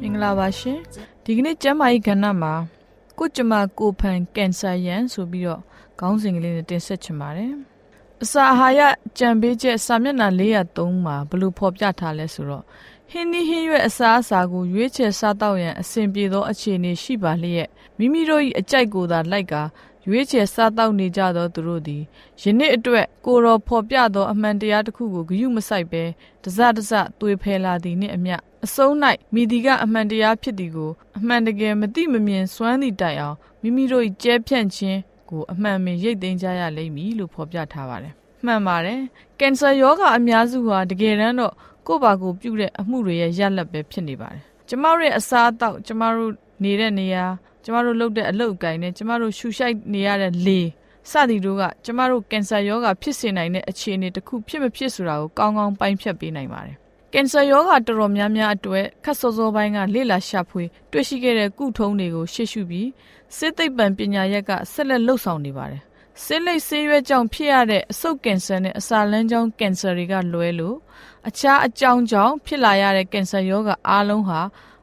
မင်္ဂလာပါရှင်။ဒီကနေ့ကျမ်းမာရေးကဏ္ဍမှာကိုကျမကိုဖန်ကင်ဆာရန်ဆိုပြီးတော့ခေါင်းစဉ်ကလေးနဲ့တင်ဆက်ချင်ပါတယ်။အစာအာဟာရကြံပေးချက်စာမျက်နှာ403မှာဘလို့ဖော်ပြထားလဲဆိုတော့ဟင်းသီးဟင်းရွက်အစာအစာကိုရွေးချယ်စားတော့ရန်အဆင်ပြေသောအခြေအနေရှိပါလျက်မိမိတို့၏အကြိုက်ကိုသာလိုက်ကာ ရွေးချယ်စားတောက်နေကြသောသူတို့သည်ယနေ့အတွက်ကိုတော်ဖော်ပြသောအမှန်တရားတစ်ခုကိုဂရုမစိုက်ဘဲတစတစသွေဖယ်လာသည်နှင့်အမျှအဆုံး၌မိဒီကအမှန်တရားဖြစ်သည်ကိုအမှန်တကယ်မသိမမြင်စွမ်းသည့်တိုင်အောင်မိမိတို့၏ကြဲဖြန့်ခြင်းကိုအမှန်ပင်ရိတ်သိမ်းကြရလိမ့်မည်လို့ဖော်ပြထားပါတယ်။မှန်ပါတယ်။ကင်ဆာရောဂါအများစုဟာတကယ်တမ်းတော့ကိုယ့်ဘာကိုပြုတဲ့အမှုတွေရဲ့ရလဒ်ပဲဖြစ်နေပါတယ်။ကျမတို့ရဲ့အစားအသောက်ကျမတို့နေတဲ့နေရာ ကျမတို့လုပ်တဲ့အလုပ်အကိုင်နဲ့ကျမတို့ရှူရှိုက်နေရတဲ့လေစသည်တို့ကကျမတို့ကင်ဆာရောဂါဖြစ်စေနိုင်တဲ့အခြေအနေတစ်ခုဖြစ်မဖြစ်ဆိုတာကိုကောင်းကောင်းပိုင်းဖြတ်ပေးနိုင်ပါတယ်။ကင်ဆာရောဂါတော်တော်များများအတွက်ခက်စောစောပိုင်းကလေ့လာရှာဖွေတွေ့ရှိခဲ့တဲ့ကုထုံးတွေကိုရှေ့ရှုပြီးစစ်သိပ္ပံပညာရက်ကဆက်လက်လှုပ်ဆောင်နေပါတယ်။ဆေးလိပ်ဆေးရွက်ကြောင့်ဖြစ်ရတဲ့အဆုတ်ကင်ဆာနဲ့အစာလမ်းကြောင်းကင်ဆာတွေကလွဲလို့အခြားအကြောင်းကြောင့်ဖြစ်လာရတဲ့ကင်ဆာရောဂါအားလုံးဟာ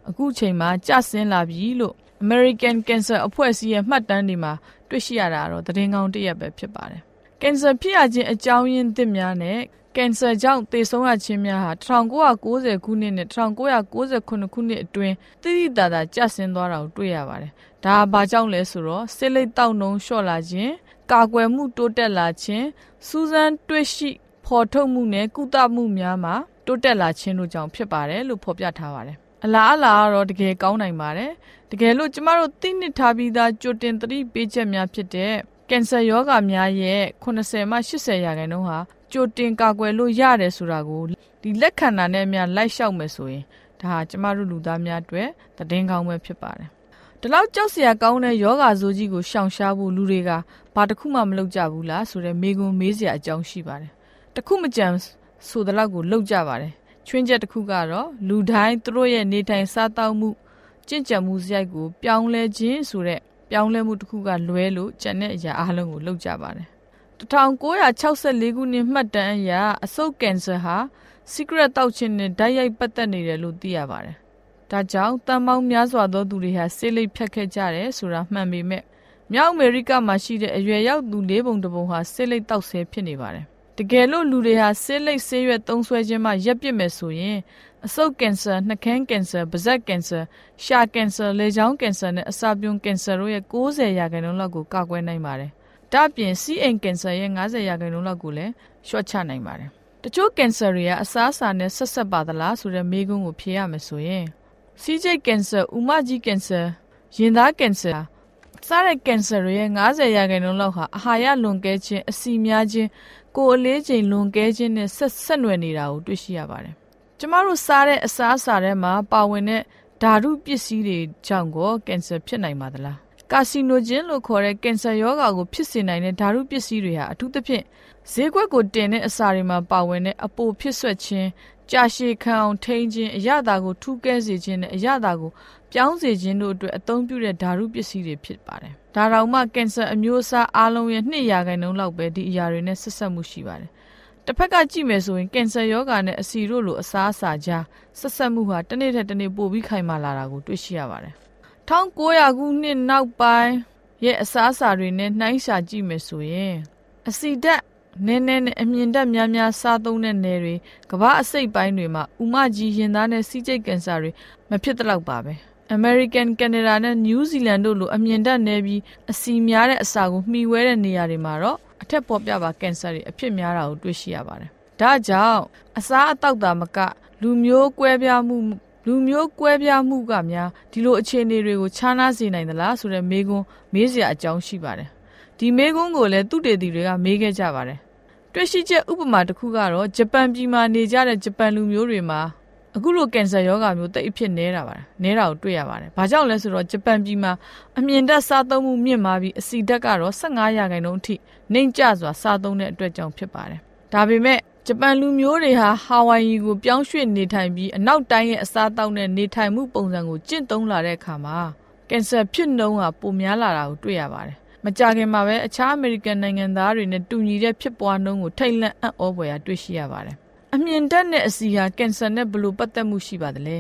အခုချိန်မှာကျဆင်းလာပြီလို့ American Cancer အဖွဲ့အစည်းရဲ့မှတ်တမ်းတွေမှာတွေ့ရှိရတာတော့သတင်းကောင်းတစ်ရက်ပဲဖြစ်ပါတယ်။ကင်ဆာဖြစ်ရခြင်းအကြောင်းရင်းသစ်များနဲ့ကင်ဆာကြောင့်သေဆုံးရခြင်းများဟာ1990ခုနှစ်နဲ့1998ခုနှစ်အတွင်းသိသိသာသာကျဆင်းသွားတာကိုတွေ့ရပါတယ်။ဒါဘာကြောင့်လဲဆိုတော့ဆေးလိပ်တောက်နှုံလျှော့လာခြင်းကာကွယ်မှုတိုးတက်လာခြင်းစူးစမ်းတွေ့ရှိဖော်ထုတ်မှုနဲ့ကုသမှုများမှာတိုးတက်လာခြင်းတို့ကြောင့်ဖြစ်ပါတယ်လို့ဖော်ပြထားပါတယ်။ အလားအလာကတော့တကယ်ကောင်းနိုင်ပါတယ်တကယ်လို့ကျမတို့သိနှစ်ထားပြီးသားကြိုတင်သတိပေးချက်များဖြစ်တဲ့ကင်ဆာရောဂါများရဲ့80မှ80ရာခိုင်နှုန်းဟာကြိုတင်ကာကွယ်လို့ရတယ်ဆိုတာကိုဒီလက်ခံတာနဲ့များလိုက်လျှောက်မယ်ဆိုရင်ဒါဟာကျမတို့လူသားများအတွက်သတင်းကောင်းပဲဖြစ်ပါတယ်။ဒီလောက်ကြောက်စရာကောင်းတဲ့ယောဂါဆိုးကြီးကိုရှောင်ရှားဖို့လူတွေကဘာတစ်ခုမှမလုပ်ကြဘူးလားဆိုတဲ့မေးခွန်းမေးစရာအကြောင်းရှိပါတယ်။တခုမကြံဆိုတဲ့လောက်ကိုလုပ်ကြပါတယ်။ ချွင်းချက်တစ်ခုကတော့လူတိုင်းသူတို့ရဲ့နေထိုင်စားသောက်မှုကြင့်ကြံမှုစရိုက်ကို ပြောင်းလဲခြင်းဆိုတဲ့ပြောင်းလဲမှုတစ်ခုကလွဲလို့ကျန်တဲ့အရာအလုံးကိုလုပ်ကြပါတယ်1964ခုနှစ်မှတ်တမ်းအရအဆုတ်ကင်ဆာဟာ secret တောက်ခြင်းနဲ့ဓာတ်ရိုက်ပတ်သက်နေတယ်လို့သိရပါတယ်။ဒါကြောင့်တန်ပေါင်းများစွာသောသူတွေဟာဆေးလိပ်ဖြတ်ခဲ့ကြတယ်ဆိုတာမှန်ပေမဲ့မြောက်အမေရိကမှာရှိတဲ့အရွယ်ရောက်သူလေးပုံတစ်ပုံဟာဆေးလိပ်တောက်ဆဲဖြစ်နေပါတယ်။ တကယ်လို့လူတွေဟာဆေးလိပ်ဆေးရွက်သုံးဆွဲခြင်းမှရပ်ပစ်မယ်ဆိုရင်အဆုတ်ကင်ဆာနှာခမ်းကင်ဆာပါးစပ်ကင်ဆာရှာကင်ဆာလေကြောင်းကင်ဆာနဲ့အစာပြုံကင်ဆာတို့ရဲ့90ရာခိုင်နှုန်းလောက်ကိုကာကွယ်နိုင်ပါတယ်။ဒါ့အပြင်စီးအိမ်ကင်ဆာရဲ့90ရာခိုင်နှုန်းလောက်ကိုလည်းလျှော့ချနိုင်ပါတယ်။တချို့ကင်ဆာတွေကအစားအစာနဲ့ဆက်ဆက်ပါသလားဆိုတဲ့မေးခွန်းကိုဖြေရမယ်ဆိုရင်စီးကျိတ်ကင်ဆာ၊ဥမကြီးကင်ဆာ၊ရင်သားကင်ဆာ စားတဲ့ကင်ဆာတွေရဲ့90ရာခိုင်နှုန်းလောက်ဟာအာဟာရလွန်ကဲခြင်းအဆီများခြင်းကိုယ်အလေးချိန်လွန်ကဲခြင်းနဲ့ဆက်ဆက်နွယ်နေတာကိုတွေ့ရှိရပါတယ်ကျမတို့စားတဲ့အစားအစာထဲမှာပါဝင်တဲ့ဓာတုပစ္စည်းတွေကြောင့်ကိုကင်ဆာဖြစ်နိုင်ပါသလား ကာစီနိုဂျင်လို့ခေါ်တဲ့ကင်ဆာရောဂါကိုဖြစ်စေနိုင်တဲ့ဓာတုပစ္စည်းတွေဟာအထူးသဖြင့်ဈေးကွက်ကိုတင်တဲ့အစာတွေမှာပါဝင်တဲ့အပိုဖြစ်ဆွက်ခြင်းကြာရှည်ခံအောင်ထိန်းခြင်းအရသာကိုထူးကဲစေခြင်းနဲ့အရသာကိုပြောင်းစေခြင်းတို့အတွက်အသုံးပြုတဲ့ဓာတုပစ္စည်းတွေဖြစ်ပါတယ်။ဒါတောင်မှကင်ဆာအမျိုးအစားအားလုံးရဲ့2ရာခိုင်နှုန်းလောက်ပဲဒီအရာတွေနဲ့ဆက်ဆက်မှုရှိပါတယ်။တစ်ဖက်ကကြည့်မယ်ဆိုရင်ကင်ဆာရောဂါနဲ့အဆီတို့လိုအစားအစာကြားဆက်ဆက်မှုဟာတစ်နေ့ထက်တစ်နေ့ပိုပြီးခိုင်မာလာတာကိုတွေ့ရှိရပါတယ်။ 1900ခုနှစ်နောက်ပိုင်းရဲ့အစားအစာတွေနဲ့နှိုင်းရှာကြည့်မယ်ဆိုရင်အဆီဓာတ်နည်းနည်းနဲ့အမြင်တက်များများစားသုံးတဲ့နယ်တွေကမ္ဘာအစိတ်ပိုင်းတွေမှာဥမကြီးရင်သားနဲ့စီးကျိတ်ကင်ဆာတွေမဖြစ်တော့ပါပဲ။ American Canada နဲ့ New Zealand တို့လိုအမြင့်တက်နေပြီးအစီများတဲ့အစာကိုမှီဝဲတဲ့နေရာတွေမှာတော့အထက်ပေါ်ပြပါကင်ဆာတွေအဖြစ်များတာကိုတွေ့ရှိရပါတယ်။ဒါကြောင့်အစာအသောက်တာမကလူမျိုးကွဲပြားမှု လူမျိုးကွဲပြားမှုကများဒီလိုအခြေအနေတွေကိုခြားနားစေနိုင်သလားဆိုတဲ့မေးခွန်းမေးစရာအကြောင်းရှိပါတယ်။ဒီမေးခွန်းကိုလည်းသူတေသီတွေကမေးခဲ့ကြပါတယ်။တွေ့ရှိချက်ဥပမာတစ်ခုကတော့ဂျပန်ပြည်မှာနေကြတဲ့ဂျပန်လူမျိုးတွေမှာအခုလိုကင်ဆာရောဂါမျိုးတိတ်အဖြစ်နေတာပါနေတာကိုတွေ့ရပါတယ်။ဘာကြောင့်လဲဆိုတော့ဂျပန်ပြည်မှာအမြင့်တက်စားသုံးမှုမြင့်မာပြီးအစီဓာတ်ကတော့15ရာခိုင်နှုန်းအထိနှိမ့်ကျစွာစားသုံးတဲ့အတွက်ကြောင့်ဖြစ်ပါတယ်။ဒါပေမဲ့ ဂျပန်လူမျိုးတွေဟာ ဟာဝိုင်ယီကို ပြောင်းရွှေ့နေထိုင်ပြီး အနောက်တိုင်းရဲ့ အစားအသောက်နဲ့ နေထိုင်မှုပုံစံကို ကျင့်သုံးလာတဲ့အခါမှာ ကင်ဆာဖြစ်နှုန်းဟာ ပိုများလာတာကို တွေ့ရပါတယ်။မကြခင်မှာပဲ အခြားအမေရိကန်နိုင်ငံသားတွေနဲ့ တူညီတဲ့ ဖြစ်ပွားနှုန်းကို ထိတ်လန့်အံ့ဩဖွယ်ရာ တွေ့ရှိရပါတယ် အမြင့်တက်တဲ့အစီဟာ ကင်ဆာနဲ့ဘလို့ပတ်သက်မှုရှိပါသလဲ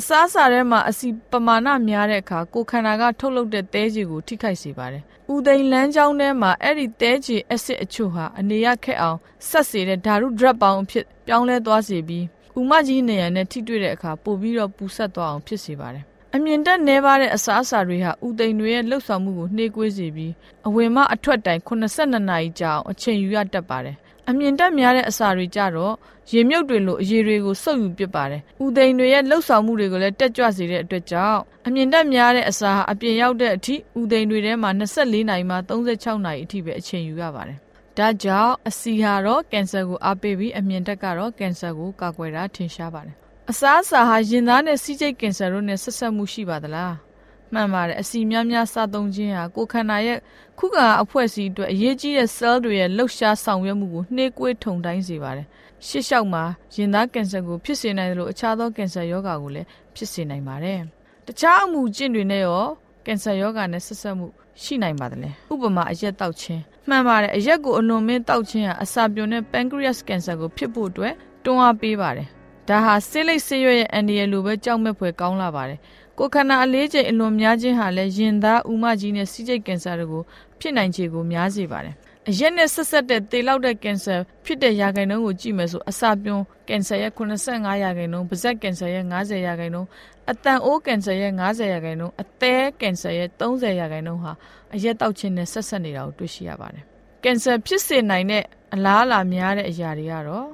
အစားအစာထဲမှာအစီပမာဏများတဲ့အခါကိုခန္ဓာကထုတ်လုပ်တဲ့သဲကြီးကိုထိခိုက်စေပါတယ်။ဥသိမ်းလမ်းကြောင်းထဲမှာအဲ့ဒီသဲကြီးအက်ဆစ်အချို့ဟာအနေရခက်အောင်ဆက်စေတဲ့ဓာတု drug ပေါင်းအဖြစ်ပြောင်းလဲသွားစေပြီးဥမကြီးနေရနဲ့ထိတွေ့တဲ့အခါပိုပြီးတော့ပူဆက်သွားအောင်ဖြစ်စေပါတယ်။အမြင့်တက်နေပါတဲ့အစားအစာတွေဟာဥသိမ်းတွေရဲ့လှုပ်ဆောင်မှုကိုနှေးကွေးစေပြီးအဝင်မအထွက်တိုင်82နာရီကြာအောင်အချိန်ယူရတတ်ပါတယ်။ အမြင့်တက်များတဲ့အစာတွေကြတော့ရေမြုပ်တွေလိုအရေတွေကိုစုပ်ယူပစ်ပါတယ်။ဥသိန်တွေရဲ့လှုပ်ဆောင်မှုတွေကိုလည်းတက်ကြွစေတဲ့အတွက်ကြောင့်အမြင့်တက်များတဲ့အစာဟာအပြင်ရောက်တဲ့အထိဥသိန်တွေထဲမှာ24နာရီမှ36နာရီအထိပဲအချိန်ယူရပါတယ်။ဒါကြောင့်အစီဟာတော့ကင်ဆာကိုအားပေးပြီးအမြင့်တက်ကတော့ကင်ဆာကိုကာကွယ်တာထင်ရှားပါတယ်။အစားအစာဟာရင်သားနဲ့စီးကျိတ်ကင်ဆာတို့နဲ့ဆက်ဆက်မှုရှိပါသလား။ မှန်ပါတယ်အစီများများစားသုံးခြင်းဟာကိုယ်ခန္ဓာရဲ့ခုခံအဖွဲ့အစည်းအတွက်အရေးကြီးတဲ့ cell တွေရဲ့လှုပ်ရှားဆောင်ရွက်မှုကိုနှေးကွေးထုံတိုင်းစေပါတယ်ရှစ်လျှောက်မှာရင်သားကင်ဆာကိုဖြစ်စေနိုင်တယ်လို့အခြားသောကင်ဆာရောဂါကိုလည်းဖြစ်စေနိုင်ပါတယ်။တခြားအမှုကျင့်တွေနဲ့ရောကင်ဆာရောဂါနဲ့ဆက်ဆက်မှုရှိနိုင်ပါတယ်လေ။ဥပမာအရက်တောက်ခြင်းမှန်ပါတယ်အရက်ကိုအလွန်မင်းတောက်ခြင်းဟာအစာပြွန်တဲ့ pancreas cancer ကိုဖြစ်ဖို့အတွက်တွန်းအားပေးပါတယ်။ဒါဟာဆေးလိပ်ဆေးရွက်ရဲ့အန်ဒီရယ်လိုပဲကြောက်မဲ့ဖွယ်ကောင်းလာပါတယ်။ ကိုခန္ဓာအလေးချိန်အလွန်များခြင်းဟာလည်းရင်သားဥမကြီးနဲ့စီးကျိတ်ကင်ဆာတို့ကိုဖြစ်နိုင်ခြေကိုများစေပါတယ်။အရက်နဲ့ဆက်ဆက်တဲ့သေလောက်တဲ့ကင်ဆာဖြစ်တဲ့ရာခိုင်နှုန်းကိုကြည့်မယ်ဆိုအစာပြွန်ကင်ဆာရဲ့85ရာခိုင်နှုန်းပါးစပ်ကင်ဆာရဲ့90ရာခိုင်နှုန်းအတန်အိုးကင်ဆာရဲ့90ရာခိုင်နှုန်းအသည်းကင်ဆာရဲ့30ရာခိုင်နှုန်းဟာအရက်တောက်ခြင်းနဲ့ဆက်ဆက်နေတာကိုတွေ့ရှိရပါတယ်ကင်ဆာဖြစ်စေနိုင်တဲ့အလားအလာများတဲ့အရာတွေကတော့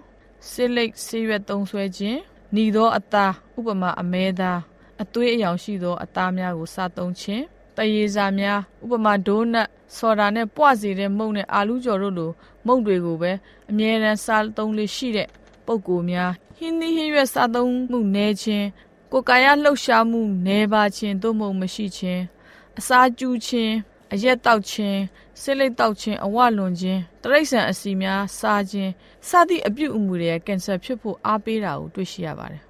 ဆေးလိပ်ဆေးရွက်သုံးဆွဲခြင်းหนีသောအသားဥပမာအမဲသား အသွေးအယောင်ရှိသော အသားများကို စားသုံးခြင်းတရေစာများဥပမာဒိုးနတ်ဆော်ဒါနဲ့ပွစေတဲ့မုန့်နဲ့အာလူးကြော်တို့လိုမုန့်တွေကိုပဲအမြဲတမ်းစားသုံးလေးရှိတဲ့ပုံကိုများဟင်းသီးဟင်းရွက်စားသုံးမှုနည်းခြင်းကိုယ်ကာယလှုပ်ရှားမှုနည်းပါခြင်းသို့မဟုတ်မရှိခြင်းအစာကျူးခြင်းအရက်တောက်ခြင်းဆိတ်လိတ်တောက်ခြင်းအဝလွန်ခြင်းတရိတ်ဆန်အစီများစားခြင်းစသည့်အပြုအမူတွေကင်ဆာဖြစ်ဖို့အားပေးတာကိုတွေ့ရှိရပါတယ်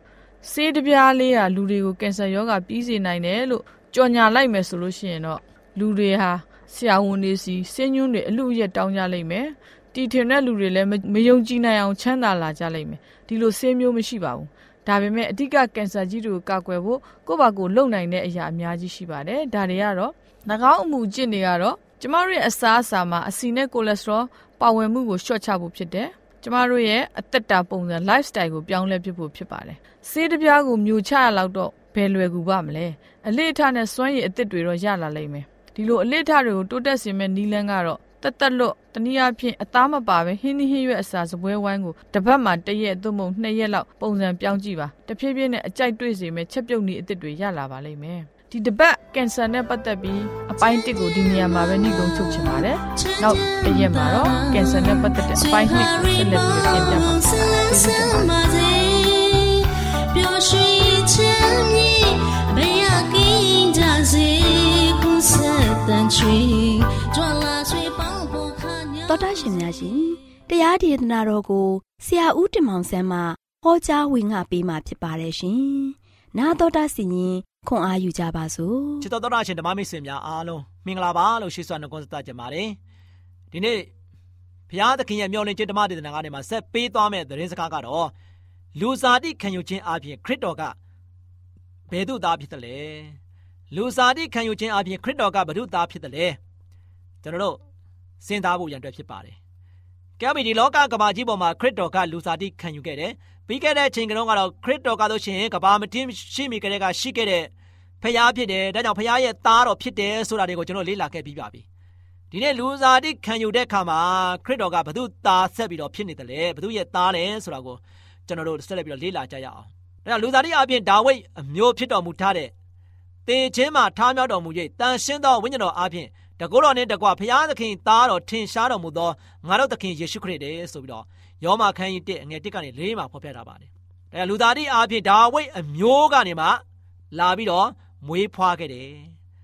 ဆေးတပြားလေးဟာလူတွေကိုကင်ဆာရောဂါပြီးစေနိုင်တယ်လို့ကြော်ညာလိုက်မယ်ဆိုလို့ရှိရင်တော့လူတွေဟာဆရာဝန်တွေစီစင်းညွန်းတွေအလူအရက်တောင်းကြလိမ့်မယ်တီထင်တဲ့လူတွေလည်းမယုံကြည်နိုင်အောင်ချမ်းသာလာကြလိမ့်မယ်ဒီလိုဆေးမျိုးမရှိပါဘူးဒါပေမဲ့အဓိကကင်ဆာကြီးတွေကိုကာကွယ်ဖို့ကိုယ့်ဘာကိုလုံနိုင်တဲ့အရာအများကြီးရှိပါတယ်ဒါတွေကတော့၎င်းအမှုကျင့်တွေကတော့ကျမတို့ရဲ့အစားအစာမှာအဆီနဲ့ကိုလက်စထရောပါဝင်မှုကိုလျှော့ချဖို့ဖြစ်တယ် ကျမတို့ရဲ့အသက်တာပုံစံ lifestyle ကိုပြောင်းလဲပြဖို့ဖြစ်ပါတယ်ဆေးတပြားကိုမြူချရလောက်တော့ဘယ်လွယ်ကူပါမလဲအလေးအထားနဲ့စွမ်းရည်အသစ်တွေတော့ရလာလိမ့်မယ်ဒီလိုအလစ်ထတွေကိုတိုးတက်စေမဲ့နီးလန်းကတော့တက်တက်လွတ်တနည်းအားဖြင့်အသားမပါပဲဟင်းသီးဟင်းရွက်အစာစပွဲဝိုင်းကိုတစ်ပတ်မှတစ်ရက်သို့မဟုတ်နှစ်ရက်လောက်ပုံစံပြောင်းကြည့်ပါတဖြည်းဖြည်းနဲ့အကြိုက်တွေ့စေမဲ့ချက်ပြုတ်နည်းအသစ်တွေရလာပါလိမ့်မယ် ဒီတပတ်ကင်ဆာနဲ့ပတ်သက်ပြီးအပိုင်းတစ်ကိုဒီနေရာမှာပဲနှိကုံချုပ်ချင်ပါတယ်။နောက်တစ်ရက်မှာတော့ကင်ဆာနဲ့ပတ်သက်တဲ့အပိုင်းနှစ်ကိုဆက်လက်ပြီးပြင်ပြပါမယ်။ကျေးဇူးတင်ပါတယ်။ပျော်ရွှင်ချမ်းမြေဘယ်ရကင်းကြစေခုဆက်တော်တာရှင်များရှင်တရားဒေသနာတော်ကိုဆရာဦးတင်မောင်ဆန်းမှဟောကြားဝင်ငါပေးมาဖြစ်ပါတယ်ရှင်။နာတော်တာစီရင် ခွန်အားယူကြပါစို့။ချစ်တော်တော်တာရှင်ဓမ္မမိတ်ဆွေများအားလုံးမင်္ဂလာပါလို့ရှိစွာနှုတ်ဆက်ကြပါတယ်။ဒီနေ့ဘုရားသခင်ရဲ့မျှော်လင့်ခြင်းဓမ္မဒေသနာကနေမှာဆက်ပေးသွားမယ့်သတင်းစကားကတော့လူစားတိခံယူခြင်းအပြင်ခရစ်တော်ကဘယ်သူသားဖြစ်တယ်လဲ။လူစားတိခံယူခြင်းအပြင်ခရစ်တော်ကဘယ်သူသားဖြစ်တယ်လဲ။ကျွန်တော်တို့စဉ်းစားဖို့ရန်အတွက်ဖြစ်ပါတယ်။ကဲပြီဒီလောကကဘာကြီးပေါ်မှာခရစ်တော်ကလူစားတိခံယူခဲ့တယ်။ ပြီးခဲ့တဲ့အချိန်ကတော့ခရစ်တော်ကတော့ရှင်ကဘာမတင်ရှိမိကြတဲ့ကရှိခဲ့တဲ့ဖျားဖြစ်တယ်။ဒါကြောင့်ဖျားရဲ့သားတော်ဖြစ်တယ်ဆိုတာတွေကိုကျွန်တော်လေ့လာခဲ့ပြီးပါပြီ။ဒီနေ့လူစားတိခံယူတဲ့အခါမှာခရစ်တော်ကဘု து သားဆက်ပြီးတော့ဖြစ်နေတယ်လေဘု து ရဲ့သားလဲဆိုတာကိုကျွန်တော်တို့ဆက်လက်ပြီးတော့လေ့လာကြရအောင်။ဒါကြောင့်လူစားတိအပြင်ဒါဝိဒ်အမျိုးဖြစ်တော်မူထားတဲ့တေချင်းမှာထားမြောက်တော်မူ၍တန်ရှင်းသောဝိညာဉ်တော်အပြင်တကောတော်နဲ့တကွာဖျားသခင်သားတော်ထင်ရှားတော်မူသောငါတို့သခင်ယေရှုခရစ်တည်းဆိုပြီးတော့ ယောမခန်းကြီး1အငယ်1ကနေ4မှာဖော်ပြထားပါတယ်။ဒါလူသားတိအားဖြင့်ဒါဝိတ်အမျိုးကနေမှလာပြီးတော့မွေးဖွားခဲ့တယ်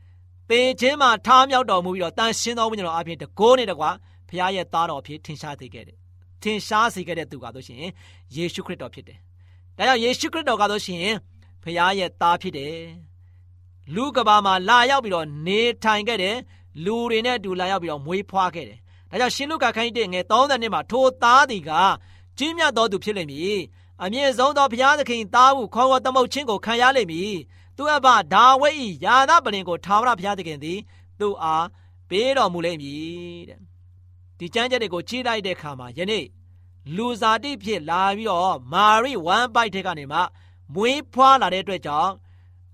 ။ပေချင်းမှာထားမြောက်တော်မူပြီးတော့တန်ရှင်းသောဝိညာဉ်တော်အားဖြင့်တကိုးနဲ့တကွာဖျားရဲ့သားတော်ဖြစ်ထင်ရှားစေခဲ့တယ်။ထင်ရှားစေခဲ့တဲ့သူကတော့ရှင်ယေရှုခရစ်တော်ဖြစ်တယ်။ဒါကြောင့်ယေရှုခရစ်တော်ကတော့ရှင်ဖျားရဲ့သားဖြစ်တယ်။လူကဘာမှာလာရောက်ပြီးတော့နေထိုင်ခဲ့တယ်။လူတွေနဲ့အတူလာရောက်ပြီးတော့မွေးဖွားခဲ့တယ်။ ဒါကြောင့်ရှင်လုကာခန်းကြီးငယ်30နှစ်မှာထိုသားသည်ကကြီးမြတ်သောသူဖြစ်လိမ့်မည်။အမြင့်ဆုံးသောဘုရားသခင်သားဟုခေါ်ဝေါ်သမုတ်ခြင်းကိုခံရလိမ့်မည်။သူအဘဒါဝိဒ်၏ယာသပလင်ကိုထာဝရဘုရားသခင်သည်သူ့အားပေးတော်မူလိမ့်မည်တဲ့။ဒီကျမ်းချက်တွေကိုကြည့်လိုက်တဲ့အခါမှာယနေ့လူစားတိဖြစ်လာပြီးတော့မာရိဝမ်ပိုက်တဲ့ကနေမှမွေးဖွားလာတဲ့အတွက်ကြောင့်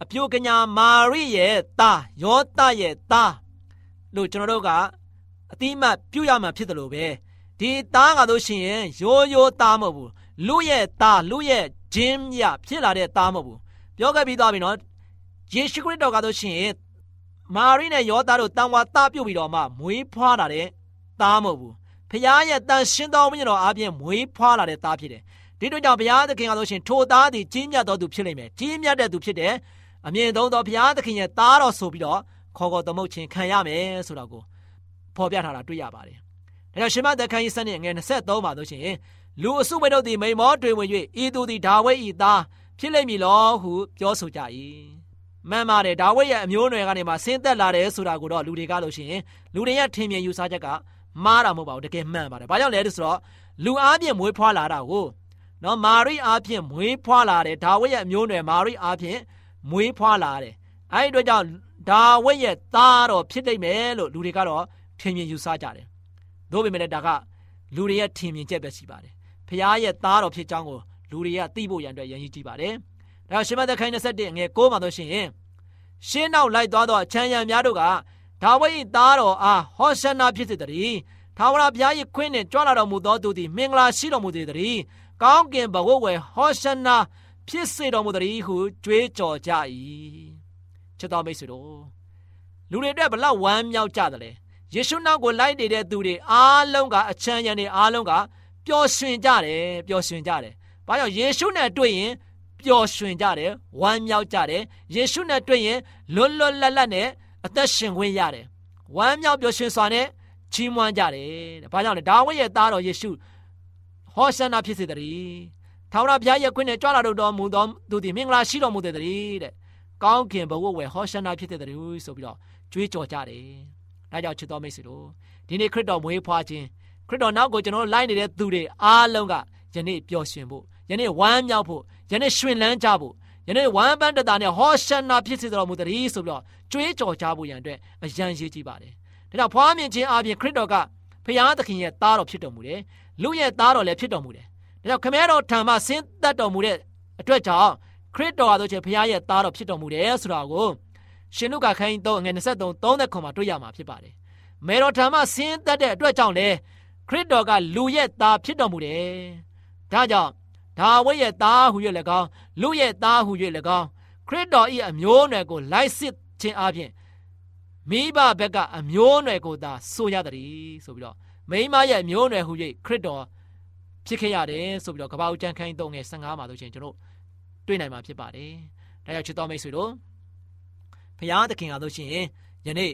အပြိုကညာမာရိရဲ့သားယောသရဲ့သားလို့ကျွန်တော်တို့က အတိမတ်ပြုရမှာဖြစ်တယ်လို့ပဲဒီသားကလို့ရှိရင်ရိုးရိုးသားမဟုတ်ဘူးလူရဲ့သားလူရဲ့ဂျင်းမြဖြစ်လာတဲ့သားမဟုတ်ဘူးပြောခဲ့ပြီးသွားပြီနော်ယေရှုခရစ်တော်ကလို့ရှိရင်မာရိနဲ့ယောသားတို့တန်ဝါသားပြုတ်ပြီးတော့မှမွေးဖွားလာတဲ့သားမဟုတ်ဘူးဖခင်ရဲ့တန်ရှင်းသောဝိညာဉ်တော်အားဖြင့်မွေးဖွားလာတဲ့သားဖြစ်တယ်ဒီတို့ကြောင့်ဘုရားသခင်ကလို့ရှိရင်ထိုသားသည်ကြီးမြတ်သောသူဖြစ်လိမ့်မယ်ကြီးမြတ်တဲ့သူဖြစ်တယ်အမြင့်ဆုံးသောဘုရားသခင်ရဲ့သားတော်ဆိုပြီးတော့ခေါ်ခေါ်သမုတ်ခြင်းခံရမယ်ဆိုတာကို ဖော်ပြထားတာတွေ့ရပါတယ်။ဒါကြောင့်ရှင်မသက်ခန်းကြီးစနစ်ငယ်23မှာဆိုရှင်လူအစုဝေတို့သည်မိန်မောတွေဝင်၍ဤသူသည်ဒါဝိဒ်၏သားဖြစ်လိမ့်မည်လောဟုပြောဆိုကြ၏။မှန်ပါတယ်ဒါဝိဒ်ရဲ့အမျိုးအနွယ်ကနေမှဆင်းသက်လာတယ်ဆိုတာကိုတော့လူတွေကလို့ရှိရင်လူတွေရဲ့ထင်မြင်ယူဆချက်ကမှားတာမဟုတ်ပါဘူးတကယ်မှန်ပါတယ်။ဘာကြောင့်လဲဆိုတော့လူအားဖြင့်မွေးဖွားလာတာကိုနော်မာရိအားဖြင့်မွေးဖွားလာတယ်ဒါဝိဒ်ရဲ့အမျိုးအနွယ်မာရိအားဖြင့်မွေးဖွားလာတယ်။အဲဒီအတွက်ကြောင့်ဒါဝိဒ်ရဲ့သားတော်ဖြစ်နိုင်မယ်လို့လူတွေကတော့ ထင်မြင်ယူဆကြတယ်။သို့ပေမဲ့ဒါကလူတွေရဲ့ထင်မြင်ချက်ပဲရှိပါတယ်။ဖခင်ရဲ့သားတော်ဖြစ်ကြောင်းကိုလူတွေကသိဖို့ရန်အတွက်ရည်ရည်ကြည့်ပါတယ်။ဒါရှင်မသက်ခိုင်း21ငယ်6မှာဆိုရှင်ရှင်းနောက်လိုက်သွားသောအချမ်းရံများတို့ကဒါဝိဒ်၏သားတော်အားဟောရှနာဖြစ်စေတည်း။ထာဝရဘုရား၏ခွင့်နှင့်ကြွလာတော်မူသောသူသည်မင်္ဂလာရှိတော်မူသည်တည်း။ကောင်းကင်ဘဝဝယ်ဟောရှနာဖြစ်စေတော်မူသည်ဟုကြွေးကြော်ကြ၏ချစ်တော်မိတ်ဆွေတို့လူတွေအတွက်ဘလောက်ဝမ်းမြောက်ကြတယ်လဲ ယေရှုနောက်ကိုလိုက်နေတဲ့သူတွေအားလုံးကအချမ်းရံတွေအားလုံးကပျော်ရွှင်ကြတယ်ပျော်ရွှင်ကြတယ်။ဘာကြောင့်ယေရှုနဲ့တွေ့ရင်ပျော်ရွှင်ကြတယ်ဝမ်းမြောက်ကြတယ်ယေရှုနဲ့တွေ့ရင်လွတ်လွတ်လပ်လပ်နဲ့အသက်ရှင်ခွင့်ရတယ်။ဝမ်းမြောက်ပျော်ရွှင်စွာနဲ့ချီးမွမ်းကြတယ်တဲ့။ဘာကြောင့်လဲဒါဝိဒ်ရဲ့သားတော်ယေရှုဟောရှနာဖြစ်စေတည်း။ထာဝရဘုရားရဲ့ခွင့်နဲ့ကြွလာတော်မူသောသူသည်မင်္ဂလာရှိတော်မူတဲ့တည်းတဲ့ကောင်းကင်ဘဝဝယ်ဟောရှနာဖြစ်တဲ့တူဆိုပြီးတော့ကြွေးကြော်ကြတယ်။ ဒါကြောင့်ချစ်တော်မိတ်ဆွေတို့ဒီနေ့ခရစ်တော်မွေးဖွားခြင်းခရစ်တော်နောက်ကိုကျွန်တော်လိုက်နေတဲ့သူတွေအားလုံးကယနေ့ပျော်ရွှင်ဖို့ယနေ့ဝမ်းမြောက်ဖို့ယနေ့ရွှင်လန်းကြဖို့ယနေ့ဝမ်းပန်းတတာနဲ့ဟောရှနာဖြစ်စေတော်မူတည်းဆိုပြီးတော့ကြွေးကြော်ကြဖို့ရန်အတွက်အရန်ရေးကြည့်ပါတယ်။ဒါကြောင့်ဖွားမြင်ခြင်းအပြင်ခရစ်တော်ကဖခင်သခင်ရဲ့သားတော်ဖြစ်တော်မူတယ်။လူရဲ့သားတော်လည်းဖြစ်တော်မူတယ်။ဒါကြောင့်ခမဲတော်ထံမှဆင်းသက်တော်မူတဲ့အတွက်ကြောင့်ခရစ်တော်ဟာဆိုချင်ဘုရားရဲ့သားတော်ဖြစ်တော်မူတယ်ဆိုတာကို ရှင်လုကာခန်းကြီး3ငွေ23 30ခွန်မှာတွေ့ရမှာဖြစ်ပါတယ်။မေတော်ထံမှဆင်းသက်တဲ့အတွက်ကြောင့်လေခရစ်တော်ကလူရဲ့သားဖြစ်တော်မူတယ်။ဒါကြောင့်ဒါဝိရဲ့သားဟူ၍၎င်းလူရဲ့သားဟူ၍၎င်းခရစ်တော်၏အမျိုးအနွယ်ကိုလိုက်စစ်ခြင်းအပြင်မိဘဘက်ကအမျိုးအနွယ်ကိုသာဆိုရသည်ဆိုပြီးတော့မိမရဲ့အမျိုးအနွယ်ဟူ၍ခရစ်တော်ဖြစ်ခဲ့ရတယ်ဆိုပြီးတော့ကပ္ပဦးကျမ်းခန်းကြီး3ငယ်15မှာဆိုရှင်ကျွန်တော်တွေ့နိုင်မှာဖြစ်ပါတယ်။ဒါကြောင့်ချစ်တော်မိတ်ဆွေတို့ ဖရာသခင်ကလို့ရှိရင်ယနေ့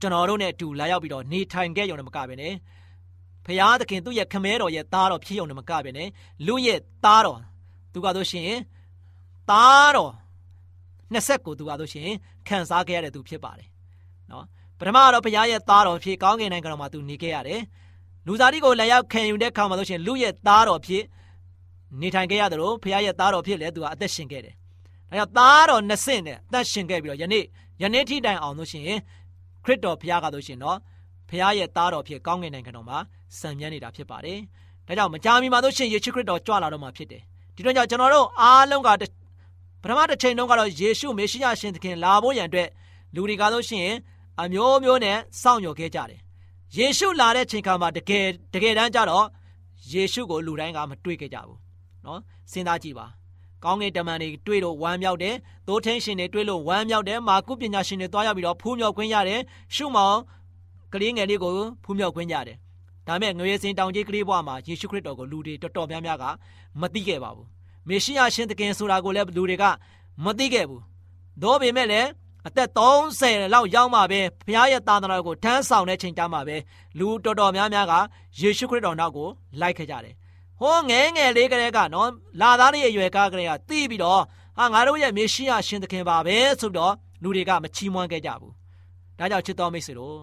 ကျွန်တော်တို့နဲ့အတူလာရောက်ပြီးတော့နေထိုင်ခဲ့ရုံနဲ့မကပဲနဲ့ဖရာသခင်သူ့ရဲ့ခမဲတော်ရဲ့သားတော်ဖြစ်ရုံနဲ့မကပဲနဲ့လူရဲ့သားတော်သူကဆိုရှင်သားတော်နှစ်ဆက်ကိုသူကဆိုရှင်ခံစားခဲ့ရတဲ့သူဖြစ်ပါတယ်နော်ပထမတော့ဘုရားရဲ့သားတော်ဖြစ်ကောင်းကင်နိုင်ငံတော်မှာသူနေခဲ့ရတယ်လူသားတိကိုလည်းရောက်ခံယူတဲ့ခါမှာဆိုရှင်လူရဲ့သားတော်ဖြစ်နေထိုင်ခဲ့ရတယ်လို့ဘုရားရဲ့သားတော်ဖြစ်လေသူကအသက်ရှင်ခဲ့တယ် အဲသားတော်နှစ်ဆင့်နဲ့တတ်ရှင်ခဲ့ပြီးတော့ယနေ့ယနေ့ထိတိုင်အောင်လို့ရှိရင်ခရစ်တော်ဘုရားကလို့ရှိရင်တော့ဘုရားရဲ့သားတော်ဖြစ်ကောင်းကင်နိုင်ငံတော်မှာစံမြန်းနေတာဖြစ်ပါတယ်။ဒါကြောင့်မကြာမီမှာလို့ရှိရင်ယေရှုခရစ်တော်ကြွလာတော့မှာဖြစ်တယ်။ဒီတော့ကြောင့်ကျွန်တော်တို့အားလုံးကပထမတစ်ချိန်တုန်းကတော့ယေရှုမေရှိယရှင်သခင်လာဖို့ရန်အတွက်လူတွေကားလို့ရှိရင်အမျိုးမျိုးနဲ့စောင့်ယော်ခဲ့ကြတယ်။ယေရှုလာတဲ့ချိန်ခါမှာတကယ်တကယ်တမ်းကျတော့ယေရှုကိုလူတိုင်းကမတွေ့ခဲ့ကြဘူး။နော်စဉ်းစားကြည့်ပါ။ ကောင်းကင်တမန်တွေတွေ့လို့ဝမ်းမြောက်တယ်။သိုးထင်းရှင်တွေတွေ့လို့ဝမ်းမြောက်တယ်။မာကုပညာရှင်တွေတွားရောက်ပြီးတော့ဖူးမြောက်ခွင့်ရတယ်။ရှုမောင်ကလေးငယ်လေးကိုဖူးမြောက်ခွင့်ရတယ်။ဒါမဲ့ငွေစင်တောင်ကြီးကလေးဘွားမှာယေရှုခရစ်တော်ကိုလူတွေတော်တော်များများကမသိခဲ့ပါဘူး။မေရှိယရှင်သခင်ဆိုတာကိုလည်းလူတွေကမသိခဲ့ဘူး။ဒါပေမဲ့လည်းအသက်30လောက်ရောက်မှပဲဘုရားရဲ့သာသနာကိုထမ်းဆောင်တဲ့ချိန်တမှာပဲလူတော်တော်များများကယေရှုခရစ်တော်နောက်ကိုလိုက်ခဲ့ကြတယ် ဟောငဲငယ်လေးကလေးကနော်လာသားလေးရဲ့ရွယ်ကားကလေးကတီးပြီးတော့ဟာငါတို့ရဲ့မေရှိယရှင်သခင်ပါပဲဆိုတော့လူတွေကမချီးမွမ်းခဲ့ကြဘူးဒါကြောင့်ချစ်တော်မိတ်ဆွေတို့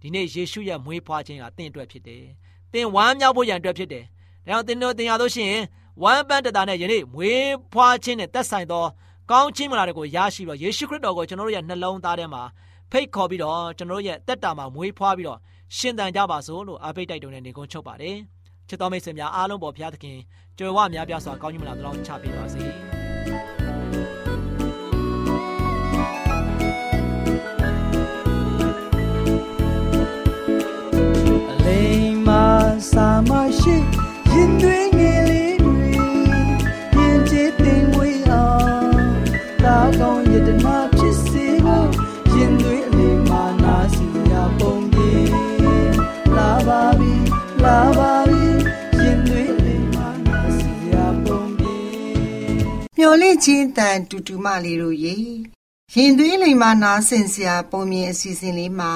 ဒီနေ့ယေရှုရဲ့မွေးဖွားခြင်းကတင့်အတွက်ဖြစ်တယ်။တင်ဝမ်းမြောက်ဖို့ရန်အတွက်ဖြစ်တယ်။ဒါကြောင့်တင်တို့တင်ရလို့ရှိရင်ဝမ်းပန်းတတာနဲ့ယနေ့မွေးဖွားခြင်းနဲ့သက်ဆိုင်သောကောင်းခြင်းမလာတွေကိုရရှိပြီးတော့ယေရှုခရစ်တော်ကိုကျွန်တော်တို့ရဲ့နှလုံးသားထဲမှာဖိတ်ခေါ်ပြီးတော့ကျွန်တော်တို့ရဲ့တက်တာမှာမွေးဖွားပြီးတော့ရှင်သန်ကြပါစို့လို့အားပေးတိုက်တွန်းနေနေကုန်းချုပ်ပါတယ် ချစ်တော်မိတ်ဆွေများအားလုံးပေါ်ဘုရားသခင်ကြွယ်ဝများပြားစွာကောင်းကြီးမလာသလောက်ချပေးပါစေ မျော်လင့်ခြင်းတန်တူတူမလေးတို့ရေရင်သွေးလိမ်မာနာဆင်စရာပုံမြင်အစီအစဉ်လေးမှာ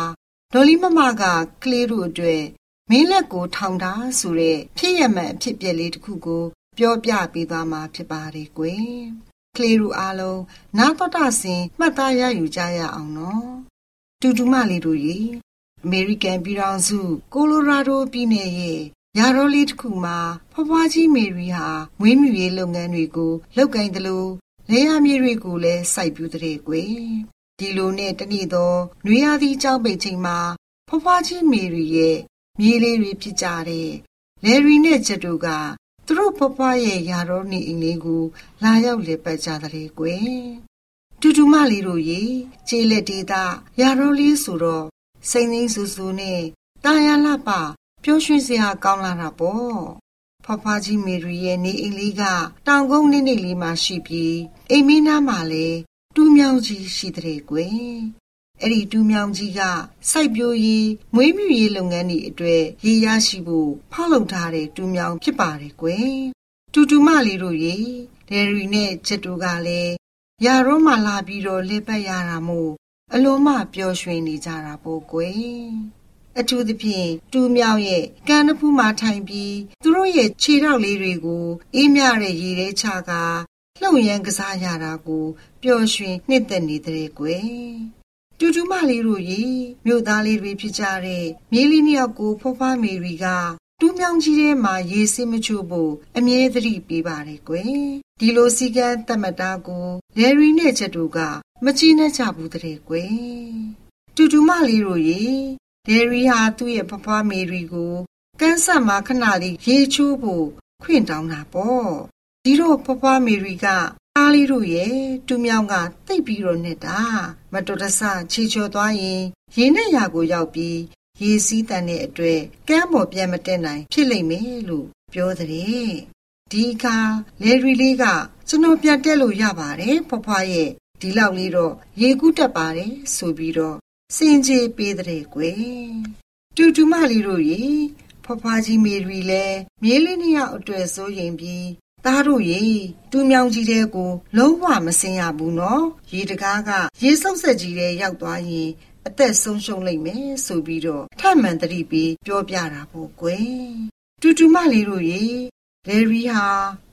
ဒေါ်လီမမကကလေးတို့အတွက်မင်းလက်ကိုထောင်ထားဆိုတဲ့ဖြစ်ရမှန်အဖြစ်ပြက်လေးတစ်ခုကို ပြောပြပေးသွားမှာဖြစ်ပါတယ်ကွယ်ကလေးတို့အားလုံးနာတော်တာဆင်မှတ်သားရယူကြရအောင်နော်တူတူမလေးတို့ရေအမေရိကန်ပြည်ထောင်စုကိုလိုရာဒိုပြည်နယ်ရဲ့ ရာတော်လေးတစ်ခုမှာဖွားဖွားကြီးမေရီဟာမွေးမြူရေးလုပ်ငန်းတွေကိုလုပ်ကိုင်တယ်လို့လေယာမြေတွေကိုလည်းစိုက်ပျိုးတဲ့ကွယ်ဒီလိုနဲ့တနေ့တော့နွေရာသီကြောက်ပိတ်ချိန်မှာဖွားဖွားကြီးမေရီရဲ့မြေးလေးတွေဖြစ်ကြတဲ့လယ်ရီနဲ့ချက်တို့ကသူတို့ဖွားဖွားရဲ့ရာတော်နေအိမ်လေးကို လာရောက်လေပတ်ကြတဲ့ကွယ်တူတူမလေးတို့ရေကျေးလက်ဒေတာရာတော်လေးဆိုတော့စိမ့်သိမ်းဆူဆူနဲ့တာယာလပ ပျော်ရွှင်စရာကောင်းလာတာပေါ့ဖဖကြီးမေရီရဲ့နေအိမ်လေးကတောင်ကုန်းနေနေလေးမှာရှိပြီးအိမ်မင်းသားမှာလည်းတူးမြောင်ကြီးရှိတဲ့ကွယ်အဲ့ဒီတူးမြောင်ကြီးကစိုက်ပျိုးရေးမွေးမြူရေးလုပ်ငန်းတွေအတွက်ရေရရှိဖို့ဖောက်လုပ်ထားတဲ့တူးမြောင်ဖြစ်ပါတယ်ကွယ်တူတူမလေးတို့ရေဒယ်ရီနဲ့ချက်တူကလည်းရာရောမှလာပြီးတော့လက်ပတ်ရတာမို့အလုံးမပျော်ရွှင်နေကြတာပေါ့ကွယ် အထူးသဖြင့်တူးမြောင်ရဲ့ကန်းတစ်ဖူးမှာထိုင်ပြီးသူတို့ရဲ့ခြေထောက်လေးတွေကိုအေးမြတဲ့ရေထဲချကလှုပ်ရမ်းကစားရတာကိုပျော်ရွှင်နှစ်သက်နေတဲ့ကွယ်တူတူမလေးတို့ရေမြို့သားလေးတွေဖြစ်ကြတဲ့မြေးလေးနှစ်ယောက်ကိုဖွားဖွားမေရီကတူးမြောင်ကြီးထဲမှာရေစင်းမချို့ဖို့အမြဲတမ်းပေးပါတယ်ကွယ်ဒီလိုစီကံတမတာကိုလယ်ရီနဲ့ချက်တို့ကမကြည့်နဲ့ကြဘူးတဲ့ကွယ်တူတူမလေးတို့ရေ ဒယ်ရီဟာသူ့ရဲ့ဖဖွားမေရီကိုကန်းဆက်မှာခဏလေးရေချိုးဖို့ခွင့်တောင်းတာပေါ့ဒီတော့ဖဖွားမေရီကအားလေးတို့ရဲ့တူမြောင်ကတိတ်ပြီးတော့နေတာမတော်တဆချီချော်သွားရင်ရေနဲ့ရာကိုရောက်ပြီးရေစည်းတန်တဲ့အတွက်ကမ်းပေါ်ပြန်မတက်နိုင် ဖြစ်လိမ့်မယ်လို့ပြောတဲ့ဒီအခါလေရီလေးကကျွန်တော်ပြန်တက်လို့ရပါတယ်ဖွားဖွားရဲ့ဒီလောက်လေးတော့ရေကူးတက်ပါတယ်ဆိုပြီးတော့ စင်ကြေပေးတဲ့ကွယ်တူတူမလေးတို့ရေဖွားဖွားကြီးမေရီလဲမြေးလေးနှစ်ယောက်အတွေ့စိုးရင်ပြီးသားတို့ရေတူးမြောင်ကြီးတဲ့ကိုလုံးဝမစင်ရဘူးနော်ရေတကားကရေစုပ်ဆက်ကြီးတဲ့ရောက်သွားရင်အအသက်ဆုံးရှုံးလိမ့်မယ်ဆိုပြီးတော့ထမှန်တတိပြီးပြောပြတာပေါ့ကွယ်တူတူမလေးတို့ရေလေရီဟာ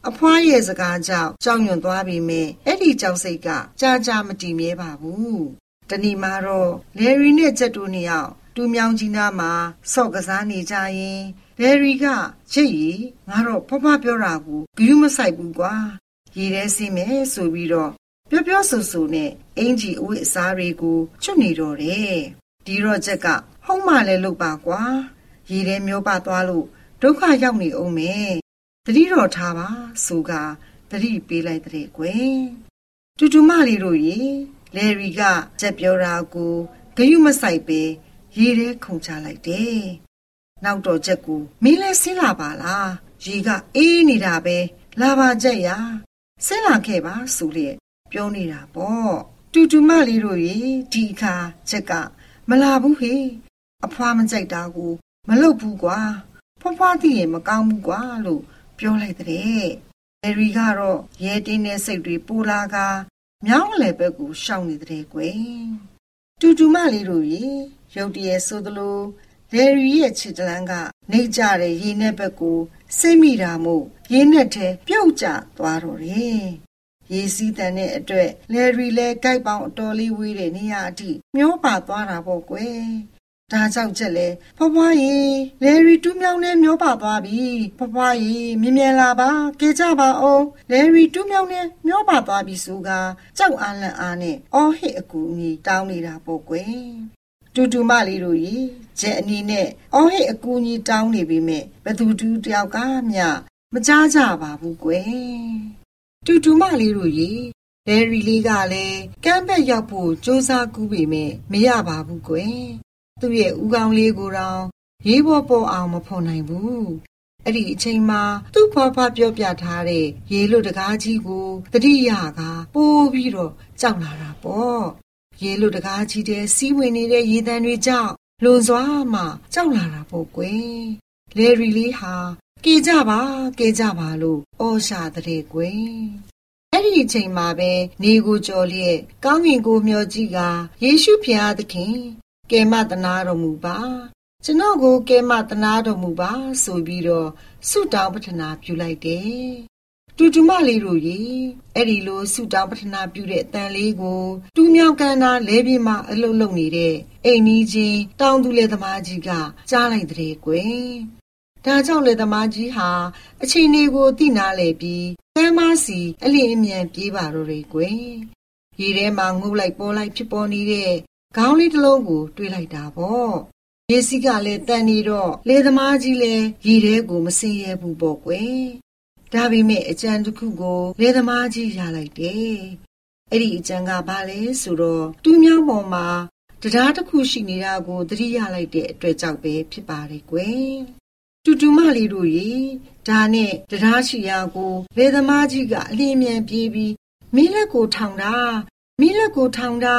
အဖွားရဲ့စကားကြောင့်ကြောက်ရွံ့သွားပြီမဲ့အဲ့ဒီကြောက်စိတ်ကကြာကြာမတည်မြဲပါဘူး တဏီမှာတော့လေရီနဲ့ချက်တူနှစ်ယောက်တူမြောင်ကြီးနားမှာဆော့ကစားနေကြရင်လယ်ရီကချစ်ရီငါတော့ဖဖပြောတာကိုဂယူးမဆိုင်ဘူးကွာရေထဲဆင်းမယ်ဆိုပြီးတော့ပြောပြောဆိုဆိုနဲ့အင်ဂျီအဝတ်အစားတွေကိုချွတ်နေတော့တယ်ဒီတော့ချက်ကဟုံးမလဲလုပ်ပါကွာရေထဲမျောပါသွားလို့ဒုက္ခရောက်နေအောင်မယ်တတိတော်ထားပါဆိုကတတိပေးလိုက်တဲ့ကွယ်တူတူမလေးတို့ရေ လယ်ရီကချက်ပြောတာကိုဂယုမဆိုင်ပဲရေထဲခုန်ချလိုက်တယ်နောက်တော့ချက်ကိုမင်းလဲဆင်းလာပါလားရေကအေးနေတာပဲလာပါကြက်ရဆင်းလာခဲ့ပါဆိုလျက်ပြောနေတာပေါ့တူတူမလေးတို့ရေဒီအခါချက်ကမလာဘူးဟေအဖွားမကြိုက်တာကိုမလုပ်ဘူးကွာဖွားဖွားသိရင်မကောင်းဘူးကွာလို့ပြောလိုက်တဲ့အဲရီကတော့ရဲတင်းတဲ့စိတ်တွေပူလာက မြောင်းလေဘက်ကိုရှောင်နေတဲ့ကွယ်တူတူမလေးတို့ရေရုတ်တရက်ဆိုသလိုလယ်ရီရဲ့ခြေတလန်းကနေကြတဲ့ရေနဲ့ဘက်ကိုစိတ်မိတာမို့ရေနဲ့ထဲပြုတ်ကျသွားတော့တယ်ရေစီးတန်တဲ့အတွက်လယ်ရီလဲကြိုက်ပေါင်းအတော်လေးဝေးတဲ့နေရာအထိမျောပါသွားတာပေါ့ကွယ် ဒါကြောင့်ချက်လဲဖွားဖွားရေလယ်ရီတူးမြောင်းနဲ့မျောပါသွားပြီဖွားဖွားရေမြင်မြန်လာပါကြကြပါအောင်လယ်ရီတူးမြောင်းနဲ့မျောပါသွားပြီဆိုကကြောက်အားလန့်အားနဲ့အော်ဟစ်အကူအညီတောင်းနေတာပေါ့ကွယ်တူတူမလေးတို့ရေကျဲအနီနဲ့အော်ဟစ်အကူအညီတောင်းနေပြီမဲ့ဘသူတူတယောက်ကမျှမကြားကြပါဘူးကွယ်တူတူမလေးတို့ရေဘယ်ရီလေးကလည်းကမ်းဘက်ရောက်ဖို့စူးစမ်းကူးပေမဲ့မရပါဘူးကွယ် သူ့ရဲ့ဦးခေါင်းလေးကိုတော့ရေးပေါ်ပေါ်အောင်မဖော်နိုင်ဘူးအဲ့ဒီအချိန်မှာသူ့ဖွားဖွားပြောပြထားတဲ့ရေလွတ်တကားကြီးကိုတတိယကပိုးပြီးတော့ကြောက်လာတာပေါ့ရေလွတ်တကားကြီးတဲ့စီးဝင်နေတဲ့ရေတံတွေကြောင့်လွန်စွာမှကြောက်လာတာပေါ့ကွယ်လေရီလေးဟာကေကြပါကေကြပါလို့အော်ရှာတဲ့ကွယ်အဲ့ဒီအချိန်မှာပဲနေကိုကြော်လျက်ကောင်းကင်ကိုမျှော်ကြည့်ကယေရှုဖျားသခင် ကဲမတနာတော်မူပါကျွန်တော်ကိုကဲမတနာတော်မူပါဆိုပြီးတော့ဆုတောင်းပတနာပြုလိုက်တယ်တူတူမလေးတို့ရေအဲ့ဒီလိုဆုတောင်းပတနာပြုတဲ့အတန်လေးကိုတူးမြောင်ကန်နာလဲပြင်းမှအလုတ်လုံနေတဲ့အိမ်ကြီးချင်းတောင်းသူလေသမားကြီးကကြားလိုက်တဲ့ကွယ်ဒါကြောင့်လေသမားကြီးဟာအချိန်လေးကိုသိနာလေပြီးကမ်းမစီအလင်းအမြန်ပြေးပါတော့တယ်ကွယ်ရေထဲမှာငုတ်လိုက်ပေါ်လိုက်ဖြစ်ပေါ်နေတဲ့ ခေါင်းလေးတစ်လုံးကို တွေးလိုက်တာပေါ့ရေစီးကလည်းတန်နေတော့လေသမားကြီးလည်းရေထဲကိုမစင်ရဲဘူးပေါ့ကွယ်ဒါပေမဲ့အကြံတစ်ခုကို လေသမားကြီးရလိုက်တယ်အဲ့ဒီအကြံကဘာလဲဆိုတော့တူးမြောင်းပေါ်မှာတရားတစ်ခုရှိနေတာကိုသတိရလိုက်တဲ့အတွက်ကြောင့်ပဲဖြစ်ပါတယ်ကွယ်တူတူမလေးတို့ရေဒါနဲ့တရားရှိရာကိုလေသမားကြီးကအလင်းမြန်ပြေးပြီးမင်းလက်ကိုထောင်တာမင်းလက်ကိုထောင်တာ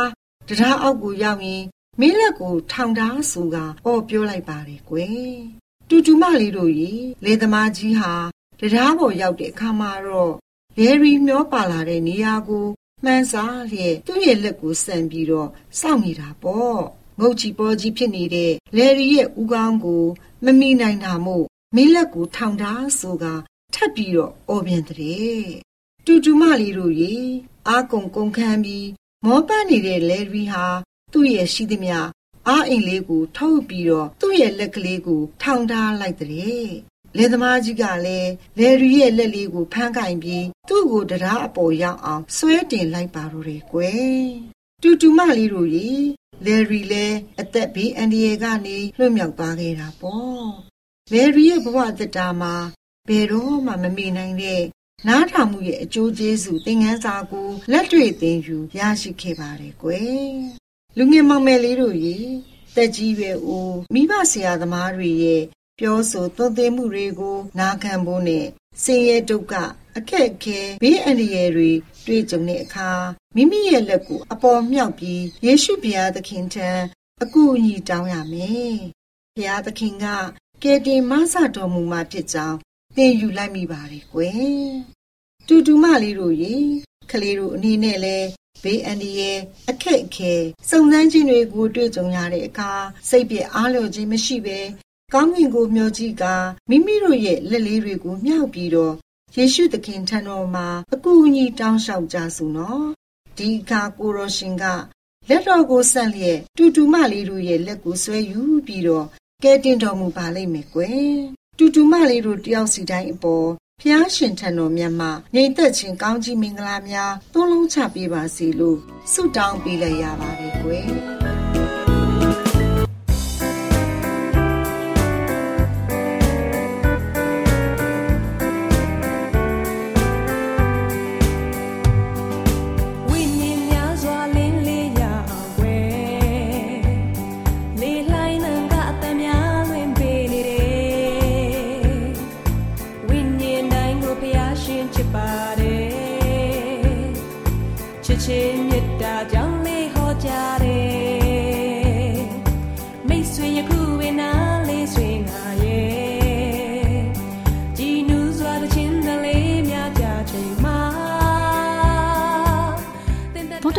တရားအောက်ကိုရောက်ရင်မင်းလက်ကိုထောင်ထားဆိုကအော်ပြောလိုက်ပါတယ်ကွယ်တူတူမလေးတို့ရေလေသမားကြီးဟာတရားပေါ်ရောက်တဲ့အခါမှာတော့လေရီမျောပါလာတဲ့နေရာကိုမှန်းစားလျက်သူ့ရဲ့လက်ကိုဆန်ပြီးတော့စောင့်နေတာပေါ့ငုတ်ချီပေါ်ကြီးဖြစ်နေတဲ့လေရီရဲ့ဦးခေါင်းကိုမမိနိုင်တာမို့မင်းလက်ကိုထောင်ထားဆိုကထပ်ပြီးတော့အော်ပြန်တဲ့တူတူမလေးတို့ရေအာကုံကုန်ခန်းပြီး မောပတ်နေတဲ့လေရီဟာ သူ့ရဲ့ရှိသမျှအားအိမ်လေးကို ထုတ်ပြီးတော့သူ့ရဲ့လက်ကလေးကို ထောင်ထားလိုက်တဲ့လေသမားကြီးကလည်းလေရီရဲ့လက်လေးကိုဖမ်းကင်ပြီးသူ့ကိုတရားအပေါ်ရောက်အောင်ဆွဲတင်လိုက်ပါတော့တယ်ကွယ်တူတူမလေးတို့ရေလေရီလည်းအသက်ဘေးအန္တရာယ်ကနေလွတ်မြောက်သွားခဲ့တာပေါ့လေရီရဲ့ဘဝသက်တာမှာဘယ်တော့မှမမေ့နိုင်တဲ့ နားထောင်မှုရဲ့အကျိုးကျေးဇူးသင်ခန်းစာကိုလက်တွေ့သင်ယူရရှိခဲ့ပါတယ်ကွယ်လူငယ်မောင်မယ်လေးတို့ရေတက်ကြီးရွယ်အိုမိဘဆရာသမားတွေရဲ့ပြောဆိုသွန်သင်မှုတွေကို နာခံဖို့နဲ့ဆင်းရဲဒုက္ခအခက်အခဲဘေးအန္တရာယ်တွေတွေ့ကြုံတဲ့အခါမိမိရဲ့လက်ကိုအပေါ်မြောက်ပြီးယေရှုဘုရားသခင်ထံအကူအညီတောင်းရမယ်။ဘုရားသခင်ကကယ်တင်မဆတော်မူမှာဖြစ်ကြောင်း သင်ယူလိုက်မိပါတယ်ကွယ်တူတူမလေးတို့ရေကလေးတို့အနေနဲ့လဲဘေးအန္တရာယ်အခက်အခဲစုံစမ်းခြင်းတွေကိုတွေ့ကြုံရတဲ့အခါစိတ်ပြအားလျော်ခြင်းမရှိဘဲကောင်းကင်ကိုမျှော်ကြည့်ကာမိမိတို့ရဲ့လက်လေးတွေကိုမြှောက်ပြီးတော့ယေရှုသခင်ထံတော်မှာအကူအညီတောင်းလျှောက်ကြစို့နော်ဒီအခါကိုရောရှင်ကလက်တော်ကိုဆက်လျက်တူတူမလေးတို့ရဲ့လက်ကိုဆွဲယူပြီးတော့ကဲတင်တော်မူပါလိမ့်မယ်ကွယ် တူတူမလေးတို့တယောက်စီတိုင်းအပေါ်ဖျားရှင်ထံတော်မြတ်မှညီသက်ချင်းကောင်းကြီးမင်္ဂလာများသုံးလုံးချပေးပါစေလို့ဆုတောင်းပေးလိုက်ရပါတယ်ကွယ်